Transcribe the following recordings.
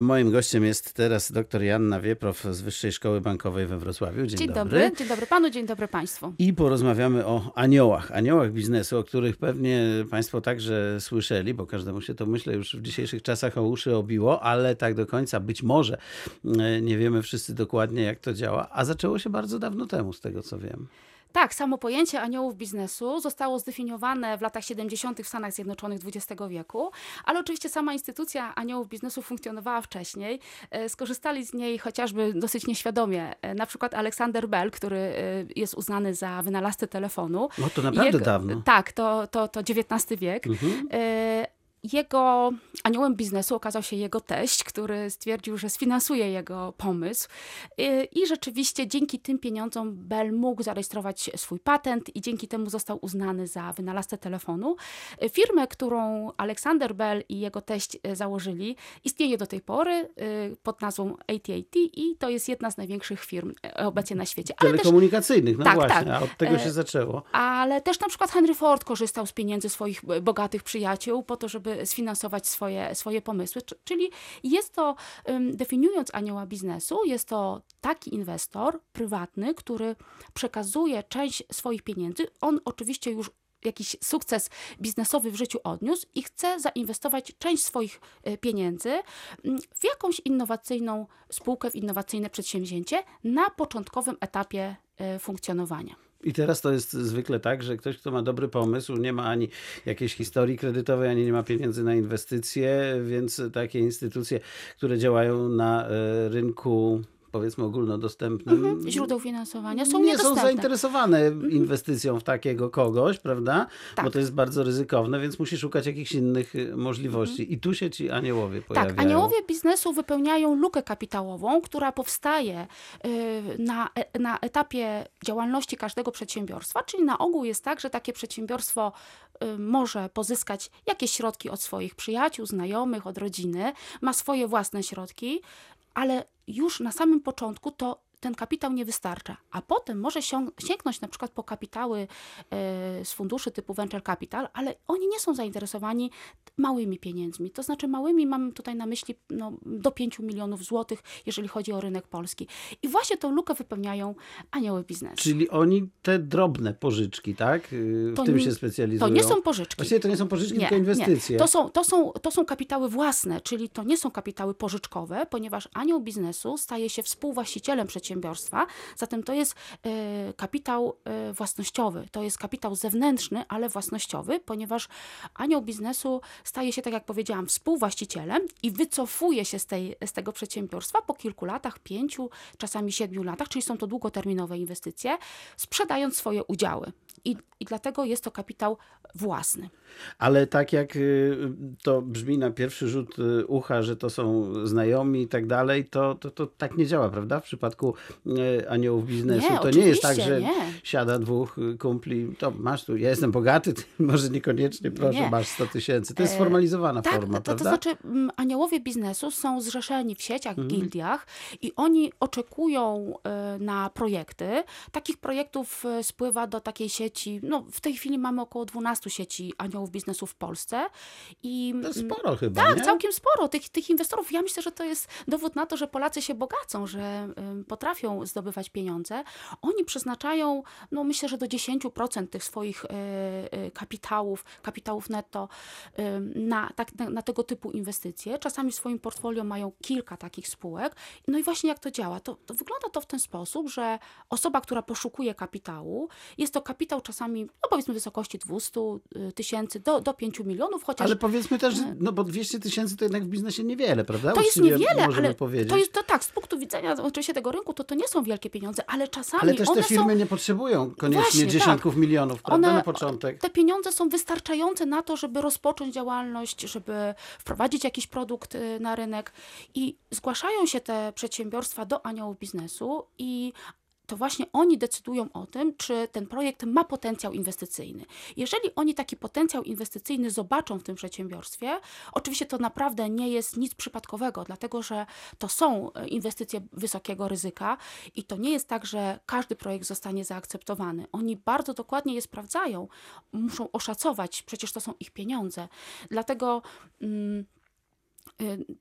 Moim gościem jest teraz dr Janna Wieprow z Wyższej Szkoły Bankowej we Wrocławiu. Dzień, Dzień dobry. dobry. Dzień dobry panu, dzień dobry państwu. I porozmawiamy o aniołach, aniołach biznesu, o których pewnie Państwo także słyszeli, bo każdemu się to myślę już w dzisiejszych czasach o uszy obiło, ale tak do końca być może e, nie wiemy wszyscy dokładnie jak to działa, a zaczęło się bardzo dawno temu z tego co wiem. Tak, samo pojęcie aniołów biznesu zostało zdefiniowane w latach 70. w Stanach Zjednoczonych XX wieku, ale oczywiście sama instytucja aniołów biznesu funkcjonowała wcześniej. E, Skorzystali z niej chociażby dosyć nieświadomie. E, Na przykład Alexander Bell, który e, jest uznany za wynalazcę telefonu. No to naprawdę Jego- dawno. Tak, to, to, to XIX wiek. Mhm. Jego aniołem biznesu okazał się jego teść, który stwierdził, że sfinansuje jego pomysł. I rzeczywiście dzięki tym pieniądzom Bell mógł zarejestrować swój patent i dzięki temu został uznany za wynalazcę telefonu. Firmę, którą Alexander Bell i jego teść e, założyli, istnieje do tej pory e, pod nazwą AT&T i to jest jedna z największych firm e, obecnie na świecie. Ale też Telekomunikacyjnych, no Tak, właśnie, tak. a od tego się zaczęło. ale też na przykład Henry Ford korzystał z pieniędzy swoich bogatych przyjaciół po to, żeby sfinansować swoje, swoje pomysły. Czy- Czyli jest to, definiując anioła biznesu, jest to taki inwestor prywatny, który przekazuje część swoich pieniędzy. On oczywiście już jakiś sukces biznesowy w życiu odniósł i chce zainwestować część swoich e, pieniędzy w jakąś innowacyjną spółkę, w innowacyjne przedsięwzięcie na początkowym etapie e, funkcjonowania. I teraz to jest zwykle tak, że ktoś, kto ma dobry pomysł, nie ma ani jakiejś historii kredytowej, ani nie ma pieniędzy na inwestycje, więc takie instytucje, które działają na e, rynku powiedzmy ogólnodostępnym, Mhm. Źródeł finansowania są nie są zainteresowane inwestycją w takiego kogoś, prawda? Bo Tak. to jest bardzo ryzykowne, więc musi szukać jakichś innych y, możliwości. I tu się ci aniołowie pojawiają. Tak, aniołowie biznesu wypełniają lukę kapitałową, która powstaje y, na, e- na etapie działalności każdego przedsiębiorstwa, czyli na ogół jest tak, że takie przedsiębiorstwo y, może pozyskać jakieś środki od swoich przyjaciół, znajomych, od rodziny, ma swoje własne środki, ale już na samym początku to ten kapitał nie wystarcza, a potem może sięgnąć na przykład po kapitały e, z funduszy typu venture capital, ale oni nie są zainteresowani małymi pieniędzmi. To znaczy małymi mam tutaj na myśli no, do 5 milionów złotych, jeżeli chodzi o rynek polski. I właśnie tą lukę wypełniają anioły biznesu. Czyli oni te drobne pożyczki, tak? Y, W To tym nie- się specjalizują. To nie są pożyczki. Właściwie to nie są pożyczki, tylko inwestycje. Nie. To, są, to, są, to są kapitały własne, czyli to nie są kapitały pożyczkowe, ponieważ anioł biznesu staje się współwłaścicielem przedsiębiorstwa, zatem to jest e, kapitał e, własnościowy, to jest kapitał zewnętrzny, ale własnościowy, ponieważ anioł biznesu staje się, tak jak powiedziałam, współwłaścicielem i wycofuje się z, tej, z tego przedsiębiorstwa po kilku latach, pięciu, czasami siedmiu latach, czyli są to długoterminowe inwestycje, sprzedając swoje udziały. I, I dlatego jest to kapitał własny. Ale tak jak y, to brzmi na pierwszy rzut y, ucha, że to są znajomi i tak dalej, to, to, to tak nie działa, prawda? W przypadku y, aniołów biznesu. Nie, to nie jest tak, że nie. siada dwóch kumpli, to masz tu, ja jestem bogaty, ty może niekoniecznie, proszę, Nie. masz 100 tysięcy. To jest E, sformalizowana Tak, forma, to, to prawda? znaczy mm, aniołowie biznesu są zrzeszeni w sieciach, Mhm. gildiach i oni oczekują e, na projekty. Takich projektów e, spływa do takiej sieci, no w tej chwili mamy około 12 sieci aniołów biznesu w Polsce. I, To jest sporo chyba, tak, nie? całkiem sporo tych, tych inwestorów. Ja myślę, że to jest dowód na to, że Polacy się bogacą, że potrafią zdobywać pieniądze. Oni przeznaczają, no myślę, że do 10% tych swoich y, y, kapitałów, kapitałów netto na, tak, na, na tego typu inwestycje. Czasami w swoim portfolio mają kilka takich spółek. No i właśnie jak to działa? To, to wygląda to w ten sposób, że osoba, która poszukuje kapitału, jest to kapitał czasami, no powiedzmy w wysokości 200 tysięcy do, do 5 milionów, chociaż Ale powiedzmy też, że- no bo 200 tysięcy to jednak w biznesie niewiele, prawda? To jest niewiele, ale powiedzieć. to jest to tak, z punktu widzenia oczywiście tego rynku, to to nie są wielkie pieniądze, ale czasami Ale też te firmy są, nie potrzebują koniecznie Właśnie, tak. dziesiątków milionów, prawda, One- na początek. te pieniądze są wystarczające na to, żeby rozpocząć działalność, żeby wprowadzić jakiś produkt y, na rynek i zgłaszają się te przedsiębiorstwa do aniołów biznesu i to właśnie oni decydują o tym, czy ten projekt ma potencjał inwestycyjny. Jeżeli oni taki potencjał inwestycyjny zobaczą w tym przedsiębiorstwie, oczywiście to naprawdę nie jest nic przypadkowego, dlatego że to są e, inwestycje wysokiego ryzyka i to nie jest tak, że każdy projekt zostanie zaakceptowany. Oni bardzo dokładnie je sprawdzają, muszą oszacować, przecież to są ich pieniądze. Dlatego. Mm,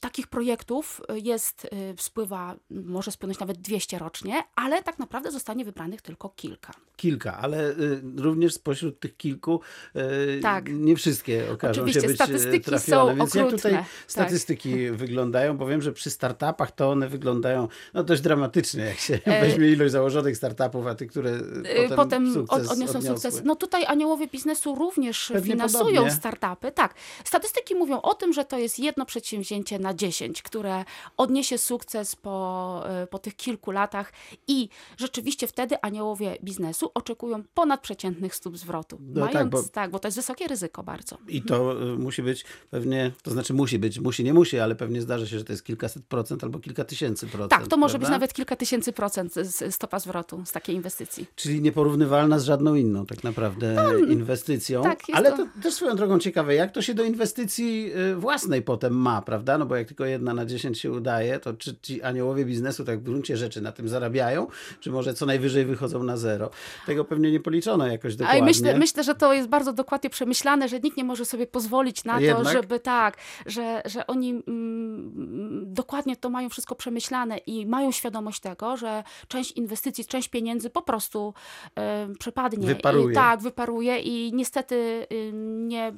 Takich projektów y, jest, y, spływa, może spłynąć nawet 200 rocznie, ale tak naprawdę zostanie wybranych tylko kilka. Kilka, ale y, również spośród tych kilku y, Tak. nie wszystkie okażą Oczywiście, się być statystyki y, trafione. są Więc okrutne, tutaj tak. statystyki wyglądają? Bo wiem, że przy startupach to one wyglądają no, dość dramatycznie, jak się E, weźmie ilość założonych startupów, a tych, które y, Y, potem, potem sukces od, odniosą odniosły. sukces. No tutaj aniołowie biznesu również Pewnie finansują podobnie. startupy. Tak, statystyki mówią o tym, że to jest jedno przedsięwzięcie na 10, które odniesie sukces po, y, po tych kilku latach i rzeczywiście wtedy aniołowie biznesu oczekują ponadprzeciętnych stóp zwrotu. No tak, Mając, bo- tak, bo to jest wysokie ryzyko bardzo. I to y, musi być pewnie, to znaczy musi być, musi, nie musi, ale pewnie zdarzy się, że to jest kilkaset procent albo kilka tysięcy procent. Tak, to może być prawda? nawet kilka tysięcy procent stopa zwrotu z takiej inwestycji. Czyli nieporównywalna z żadną inną tak naprawdę inwestycją. tak, Ale to- to też swoją drogą ciekawe, jak to się do inwestycji y, własnej potem ma, prawda? No bo jak tylko jedna na 10 się udaje, to czy ci aniołowie biznesu tak w gruncie rzeczy na tym zarabiają, czy może co najwyżej wychodzą na zero? Tego pewnie nie policzono jakoś A dokładnie. i myślę, myślę, że to jest bardzo dokładnie przemyślane, że nikt nie może sobie pozwolić na to, Jednak? żeby tak, że, że oni mm, dokładnie to mają wszystko przemyślane i mają świadomość tego, że część inwestycji, część pieniędzy po prostu e, przepadnie. Wyparuje. I, tak, wyparuje i niestety y, nie,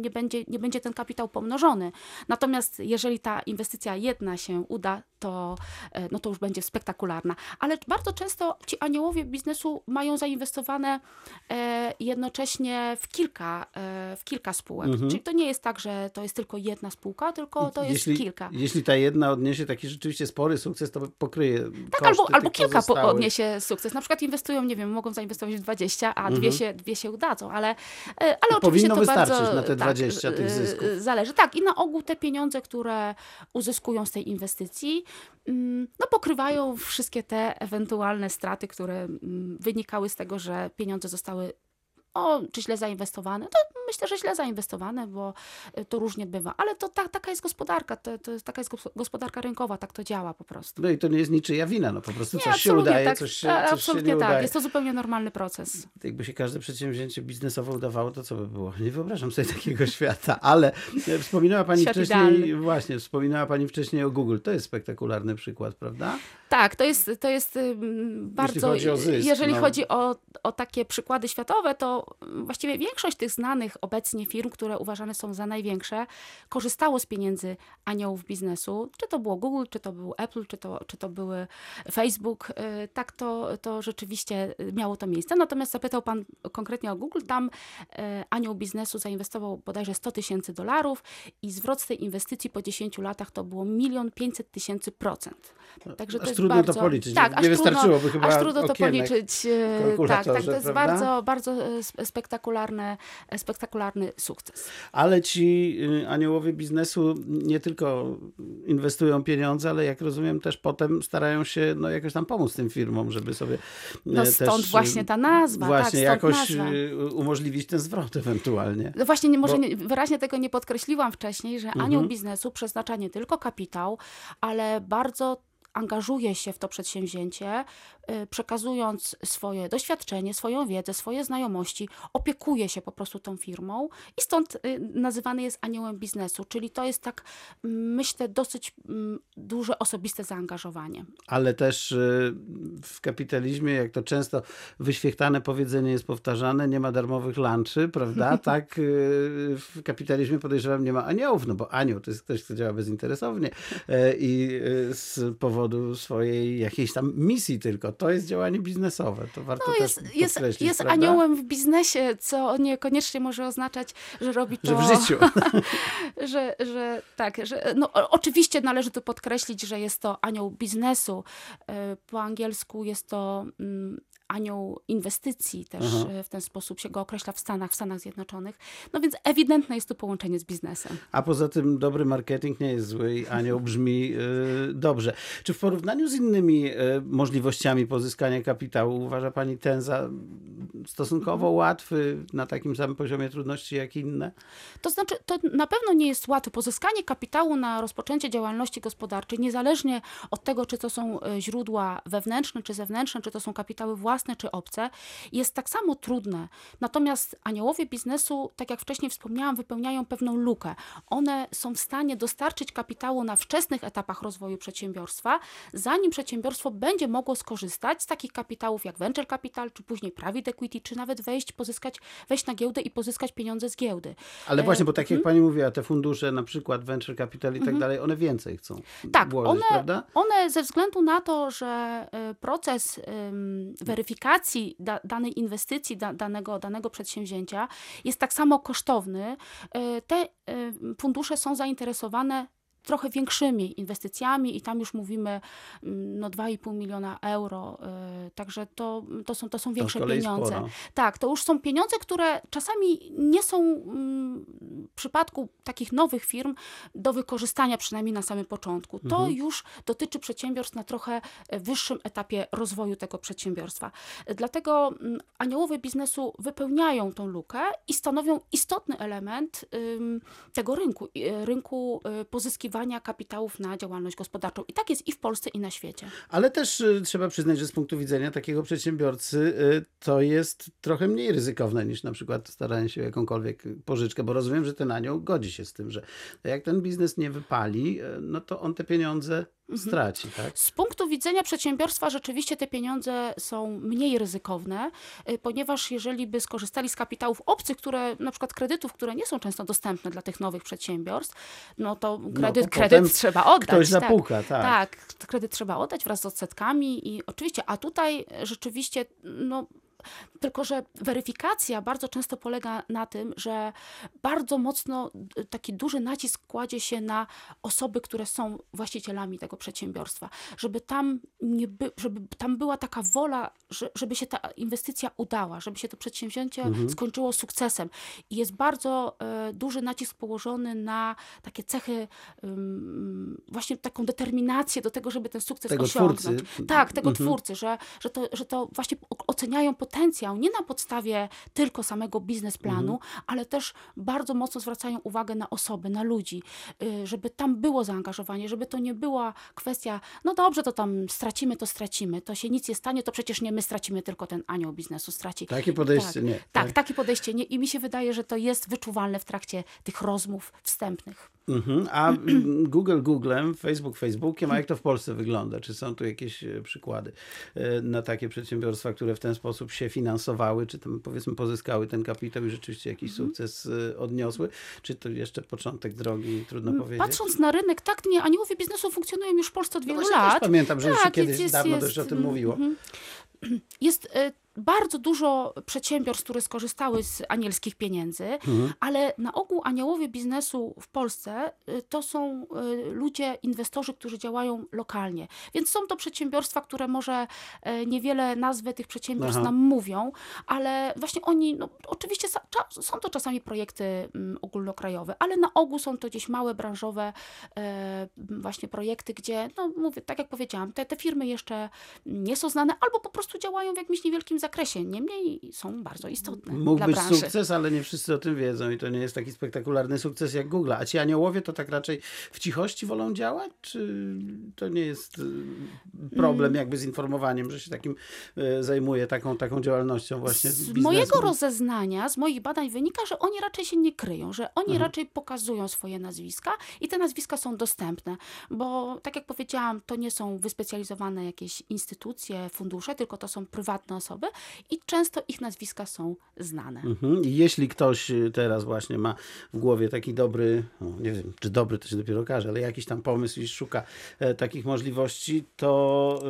nie, będzie, nie będzie ten kapitał pomnożony. Natomiast jeżeli ta inwestycja jedna się uda, to, e, no to już będzie spektakularna. Ale bardzo często ci aniołowie biznesu mają zainwestowane e, jednocześnie w kilka, e, w kilka spółek. Czyli to nie jest tak, że to jest tylko jedna spółka, tylko to jest jeśli, kilka. Jeśli ta jedna odniesie taki rzeczywiście spory sukces, to pokryje Tak, albo, albo tych kilka po, pozostałych. odniesie sukces. Na przykład inwestują, nie wiem, mogą zainwestować w 20, a dwie, się, dwie się udadzą, ale, ale oczywiście to wystarczyć bardzo, na te tak, 20 tych e, zysków. Zależy. Tak, i na ogół te pieniądze, które uzyskują z tej inwestycji, no pokrywają wszystkie te ewentualne straty, które mm, wynikały z tego, że pieniądze zostały o, czy źle zainwestowane? To myślę, że źle zainwestowane, bo y, to różnie bywa. Ale to ta, taka jest gospodarka, to, to jest, taka jest gos- gospodarka rynkowa, tak to działa po prostu. No i to nie jest niczyja wina, no po prostu Nie, coś się udaje, tak, coś się, coś się absolutnie nie tak. udaje. Jest to zupełnie normalny proces. Jakby się każde przedsięwzięcie biznesowe udawało, to co by było? Nie wyobrażam sobie takiego świata, ale e, wspominała Pani Świat wcześniej, idealny. właśnie, wspominała Pani wcześniej o Google. To jest spektakularny przykład, prawda? Tak, to jest, to jest bardzo. chodzi o zysk, jeżeli no. chodzi o, o takie przykłady światowe, to właściwie większość tych znanych obecnie firm, które uważane są za największe, korzystało z pieniędzy aniołów biznesu. Czy to było Google, czy to był Apple, czy to, czy to były Facebook. y, Tak to, to rzeczywiście y, miało to miejsce. Natomiast zapytał Pan konkretnie o Google. Tam y, anioł biznesu zainwestował bodajże 100 tysięcy dolarów i zwrot z tej inwestycji po 10 latach to było milion 500 tysięcy procent. Także Aż to jest trudno to bardzo, policzyć. Tak, Nie aż wystarczyłoby trudno, chyba aż trudno to policzyć. Tak, tak, to jest prawda? bardzo, bardzo spektakularny, spektakularny sukces. Ale ci y, aniołowie biznesu nie tylko inwestują pieniądze, ale jak rozumiem też potem starają się no, jakoś tam pomóc tym firmom, żeby sobie No też, stąd y, właśnie ta nazwa, Właśnie tak, jakoś nazwa. y, umożliwić ten zwrot ewentualnie. No właśnie, nie, może Bo- nie, wyraźnie tego nie podkreśliłam wcześniej, że Mhm. anioł biznesu przeznacza nie tylko kapitał, ale bardzo angażuje się w to przedsięwzięcie, y, przekazując swoje doświadczenie, swoją wiedzę, swoje znajomości, opiekuje się po prostu tą firmą i stąd y, nazywany jest aniołem biznesu, czyli to jest tak, myślę, dosyć duże osobiste zaangażowanie. Ale też y, w kapitalizmie, jak to często wyświechtane powiedzenie jest powtarzane, nie ma darmowych lunchy, prawda? Tak w kapitalizmie podejrzewam nie ma aniołów, no bo anioł to jest ktoś, kto działa bezinteresownie e, i z powodu swojej jakiejś tam misji tylko. To jest działanie biznesowe. To warto No też jest, jest, podkreślić, jest prawda? aniołem w biznesie, co niekoniecznie może oznaczać, że robi to... Że w życiu. że, że tak, że no, oczywiście należy tu podkreślić, że jest to anioł biznesu. E, Po angielsku jest to mm, anioł inwestycji, też Aha. e, w ten sposób się go określa w Stanach, w Stanach Zjednoczonych. No więc ewidentne jest tu połączenie z biznesem. A poza tym dobry marketing nie jest zły i anioł brzmi y, dobrze. Czy w porównaniu z innymi y, możliwościami pozyskania kapitału uważa Pani ten za stosunkowo łatwy, na takim samym poziomie trudności jak inne? To znaczy, to na pewno nie jest łatwe. Pozyskanie kapitału na rozpoczęcie działalności gospodarczej, niezależnie od tego, czy to są e, źródła wewnętrzne, czy zewnętrzne, czy to są kapitały własne, własne czy obce, jest tak samo trudne. Natomiast aniołowie biznesu, tak jak wcześniej wspomniałam, wypełniają pewną lukę. One są w stanie dostarczyć kapitału na wczesnych etapach rozwoju przedsiębiorstwa, zanim przedsiębiorstwo będzie mogło skorzystać z takich kapitałów jak venture capital, czy później private equity, czy nawet wejść, pozyskać, wejść na giełdę i pozyskać pieniądze z giełdy. Ale właśnie, bo tak jak pani mówiła, te fundusze, na przykład venture capital i tak dalej, one więcej chcą Tak, włożyć, one, prawda? one ze względu na to, że y, proces ym, weryfikacji da, danej inwestycji, da, danego, danego przedsięwzięcia jest tak samo kosztowny, y, te y, fundusze są zainteresowane trochę większymi inwestycjami i tam już mówimy mm, no 2,5 miliona euro, y, także to, to, są, to są To większe kolei pieniądze. sporo. Tak, to już są pieniądze, które czasami nie są mm, w przypadku takich nowych firm do wykorzystania, przynajmniej na samym początku. To Mhm. już dotyczy przedsiębiorstw na trochę e, wyższym etapie rozwoju tego przedsiębiorstwa. E, Dlatego mm, aniołowie biznesu wypełniają tą lukę i stanowią istotny element tego rynku, e, rynku e, pozyskiwania kapitałów na działalność gospodarczą. I tak jest i w Polsce, i na świecie. Ale też y, trzeba przyznać, że z punktu widzenia takiego przedsiębiorcy y, to jest trochę mniej ryzykowne niż na przykład staranie się o jakąkolwiek pożyczkę, bo rozumiem, że ten anioł godzi się z tym, że jak ten biznes nie wypali, y, no to on te pieniądze. Straci, tak? Z punktu widzenia przedsiębiorstwa rzeczywiście te pieniądze są mniej ryzykowne, y, ponieważ jeżeli by skorzystali z kapitałów obcych, które na przykład kredytów, które nie są często dostępne dla tych nowych przedsiębiorstw, no to kredyt, to kredyt trzeba oddać. Ktoś tak. zapuka, tak. Tak, kredyt trzeba oddać wraz z odsetkami i oczywiście, a tutaj rzeczywiście, no. Tylko, że weryfikacja bardzo często polega na tym, że bardzo mocno y, taki duży nacisk kładzie się na osoby, które są właścicielami tego przedsiębiorstwa, żeby tam, nie by, żeby tam była taka wola, że, żeby się ta inwestycja udała, żeby się to przedsięwzięcie skończyło sukcesem. I jest bardzo e, duży nacisk położony na takie cechy, właśnie taką determinację do tego, żeby ten sukces Tego osiągnąć. twórcy. Tak, tego Mhm. twórcy, że, że, to, że to właśnie oceniają potencjał nie na podstawie tylko samego biznesplanu, ale też bardzo mocno zwracają uwagę na osoby, na ludzi, y, żeby tam było zaangażowanie, żeby to nie była kwestia, no dobrze, to tam stracimy, to stracimy, to się nic nie stanie, to przecież nie my stracimy, tylko ten anioł biznesu straci. Takie podejście tak, nie. Tak, takie podejście nie. I mi się wydaje, że to jest wyczuwalne w trakcie tych rozmów wstępnych. Mhm. A Google Googlem, Facebook Facebookiem, a jak to w Polsce wygląda? Czy są tu jakieś e, przykłady e, na takie przedsiębiorstwa, które w ten sposób się finansowały, czy tam powiedzmy pozyskały ten kapitał i rzeczywiście jakiś Mhm. sukces e, odniosły? Czy to jeszcze początek drogi, trudno powiedzieć? Mm, Patrząc na rynek, tak, nie, aniołowie biznesu funkcjonują już w Polsce od No wielu też lat. pamiętam, że już się Tak, kiedyś jest- dawno jest, dość o tym mm, mówiło. mhm. Jest bardzo dużo przedsiębiorstw, które skorzystały z anielskich pieniędzy, Mhm. ale na ogół aniołowie biznesu w Polsce y, to są y, ludzie, inwestorzy, którzy działają lokalnie. Więc są to przedsiębiorstwa, które może e, niewiele nazwy tych przedsiębiorstw Aha. nam mówią, ale właśnie oni, no, oczywiście są to czasami projekty mm, ogólnokrajowe, ale na ogół są to gdzieś małe branżowe e, właśnie projekty, gdzie, no mówię, tak jak powiedziałam, te, te firmy jeszcze nie są znane albo po prostu działają w jakimś niewielkim zakresie, niemniej są bardzo istotne Mógł dla być branży. sukces, ale nie wszyscy o tym wiedzą i to nie jest taki spektakularny sukces jak Google. A ci aniołowie to tak raczej w cichości wolą działać? Czy to nie jest y, Mm. problem jakby z informowaniem, że się takim y, zajmuje taką, taką działalnością właśnie Z biznesu? mojego rozeznania, z moich badań wynika, że oni raczej się nie kryją, że oni Mhm. raczej pokazują swoje nazwiska i te nazwiska są dostępne, bo tak jak powiedziałam, to nie są wyspecjalizowane jakieś instytucje, fundusze, tylko to są prywatne osoby i często ich nazwiska są znane. Mhm. Jeśli ktoś y, teraz właśnie ma w głowie taki dobry, no nie wiem, czy dobry to się dopiero okaże, ale jakiś tam pomysł i szuka e, takich możliwości, to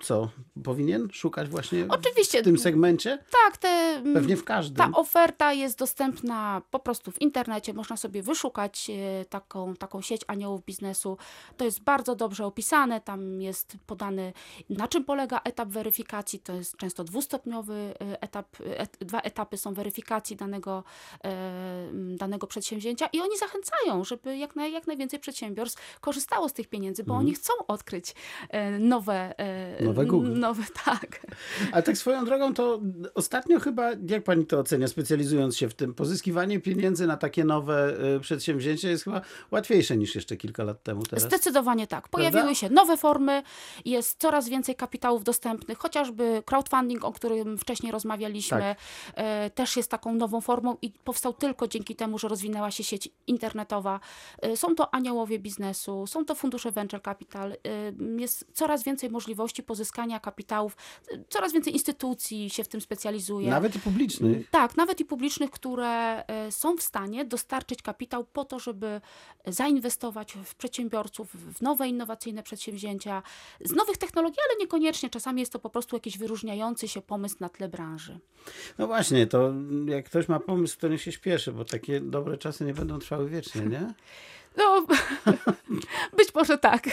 y, co? Powinien szukać właśnie Oczywiście, w tym segmencie? tak, te, mm, Pewnie w każdym. Ta oferta jest dostępna po prostu w internecie. Można sobie wyszukać e, taką, taką sieć aniołów biznesu. To jest bardzo dobrze opisane. Tam jest podany, na czym polega etap weryfikacji. To jest często dwustopniowy e, etap. Et, dwa etapy są weryfikacji danego, e, danego przedsięwzięcia i oni zachęcają, żeby jak, naj, jak najwięcej przedsiębiorstw korzystało z tych pieniędzy, bo oni chcą odkryć e, nowe, e, Mhm. Nowe Google. nowe, tak. Ale tak swoją drogą, to ostatnio chyba, jak pani to ocenia, specjalizując się w tym, pozyskiwanie pieniędzy na takie nowe przedsięwzięcia jest chyba łatwiejsze niż jeszcze kilka lat temu teraz. Zdecydowanie tak. Pojawiły Prawda? się nowe formy, jest coraz więcej kapitałów dostępnych, chociażby crowdfunding, o którym którym wcześniej rozmawialiśmy, Tak. e, też jest taką nową formą i powstał tylko dzięki temu, że rozwinęła się sieć internetowa. E, Są to aniołowie biznesu, są to fundusze venture capital. e, Jest coraz więcej możliwości pozyskania kapitałów, coraz więcej instytucji się w tym specjalizuje. Nawet i publicznych. Tak, nawet i publicznych, które są w stanie dostarczyć kapitał po to, żeby zainwestować w przedsiębiorców, w nowe innowacyjne przedsięwzięcia, z nowych technologii, ale niekoniecznie. Czasami jest to po prostu jakiś wyróżniający się pomysł na tle branży. No właśnie, to jak ktoś ma pomysł, to niech się śpieszy, bo takie dobre czasy nie będą trwały wiecznie, nie? No, być może tak.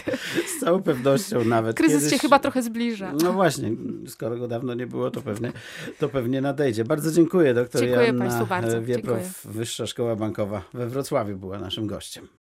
Z całą pewnością nawet. Kryzys kiedyś... się chyba trochę zbliża. No właśnie, skoro go dawno nie było, to pewnie, to pewnie nadejdzie. Bardzo dziękuję, doktor Dziękuję państwu bardzo. Wieprow, Dziękuję. Wyższa Szkoła Bankowa we Wrocławiu była naszym gościem.